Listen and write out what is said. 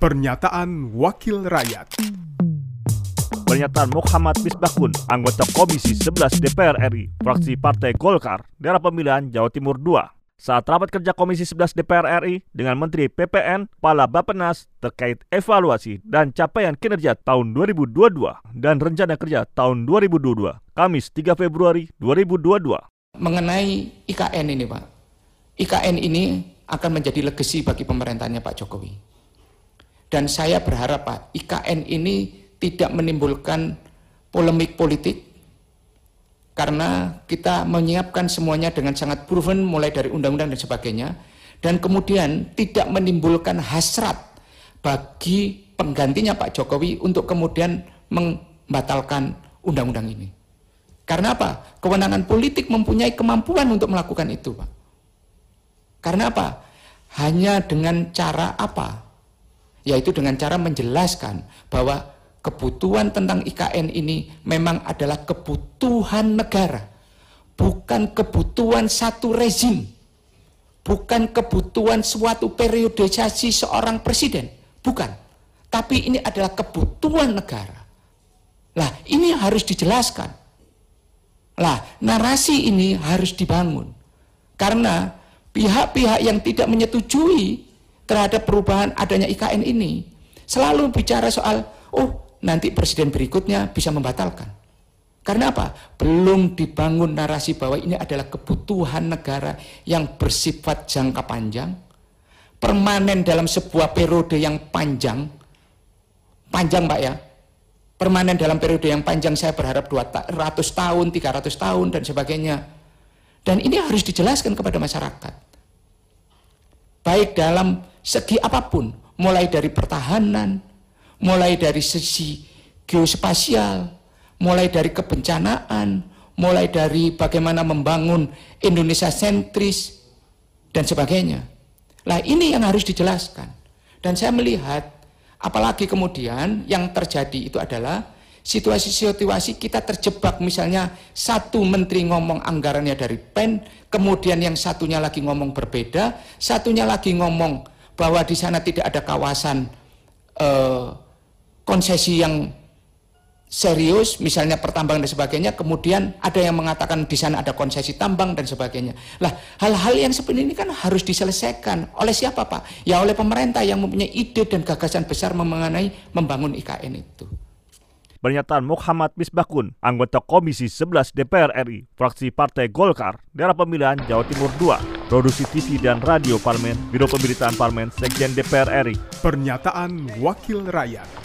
Pernyataan Wakil Rakyat Pernyataan Muhammad Misbahkun, anggota Komisi 11 DPR RI, fraksi Partai Golkar, daerah pemilihan Jawa Timur II, saat rapat kerja Komisi 11 DPR RI dengan Menteri PPN, Kepala Bapenas terkait evaluasi dan capaian kinerja tahun 2022 dan rencana kerja tahun 2022, Kamis 3 Februari 2022. Mengenai IKN ini Pak, IKN ini akan menjadi legasi bagi pemerintahnya Pak Jokowi. Dan saya berharap Pak, IKN ini tidak menimbulkan polemik politik karena kita menyiapkan semuanya dengan sangat proven mulai dari undang-undang dan sebagainya dan kemudian tidak menimbulkan hasrat bagi penggantinya Pak Jokowi untuk kemudian membatalkan undang-undang ini. Karena apa? Kewenangan politik mempunyai kemampuan untuk melakukan itu, Pak. Karena apa? Hanya dengan cara apa? Yaitu dengan cara menjelaskan bahwa kebutuhan tentang IKN ini memang adalah kebutuhan negara, bukan kebutuhan satu rezim, bukan kebutuhan suatu periodisasi seorang presiden, bukan. Tapi ini adalah kebutuhan negara. Lah, ini harus dijelaskan. Lah, narasi ini harus dibangun. Karena pihak-pihak yang tidak menyetujui terhadap perubahan adanya IKN ini selalu bicara soal, oh nanti presiden berikutnya bisa membatalkan. Karena apa? Belum dibangun narasi bahwa ini adalah kebutuhan negara yang bersifat jangka panjang, permanen dalam sebuah periode yang panjang, panjang Pak ya, permanen dalam periode yang panjang saya berharap 200 tahun, 300 tahun dan sebagainya. Dan ini harus dijelaskan kepada masyarakat. Baik dalam segi apa pun, mulai dari pertahanan, mulai dari sisi geospasial, mulai dari kebencanaan, mulai dari bagaimana membangun Indonesia sentris, dan sebagainya. Nah ini yang harus dijelaskan. Dan saya melihat, apalagi kemudian yang terjadi itu adalah situasi-situasi kita terjebak misalnya satu menteri ngomong anggarannya dari PEN, kemudian yang satunya lagi ngomong berbeda, satunya lagi ngomong bahwa di sana tidak ada kawasan eh, konsesi yang serius, misalnya pertambangan dan sebagainya, kemudian ada yang mengatakan di sana ada konsesi tambang dan sebagainya. Lah, hal-hal yang seperti ini kan harus diselesaikan oleh siapa Pak? Ya oleh pemerintah yang mempunyai ide dan gagasan besar mengenai membangun IKN itu. Pernyataan Muhammad Misbakun, anggota Komisi 11 DPR RI, fraksi Partai Golkar, daerah pemilihan Jawa Timur II, produksi TV dan radio Parmen, Biro Pemberitaan Parmen, Sekjen DPR RI. Pernyataan Wakil Rakyat.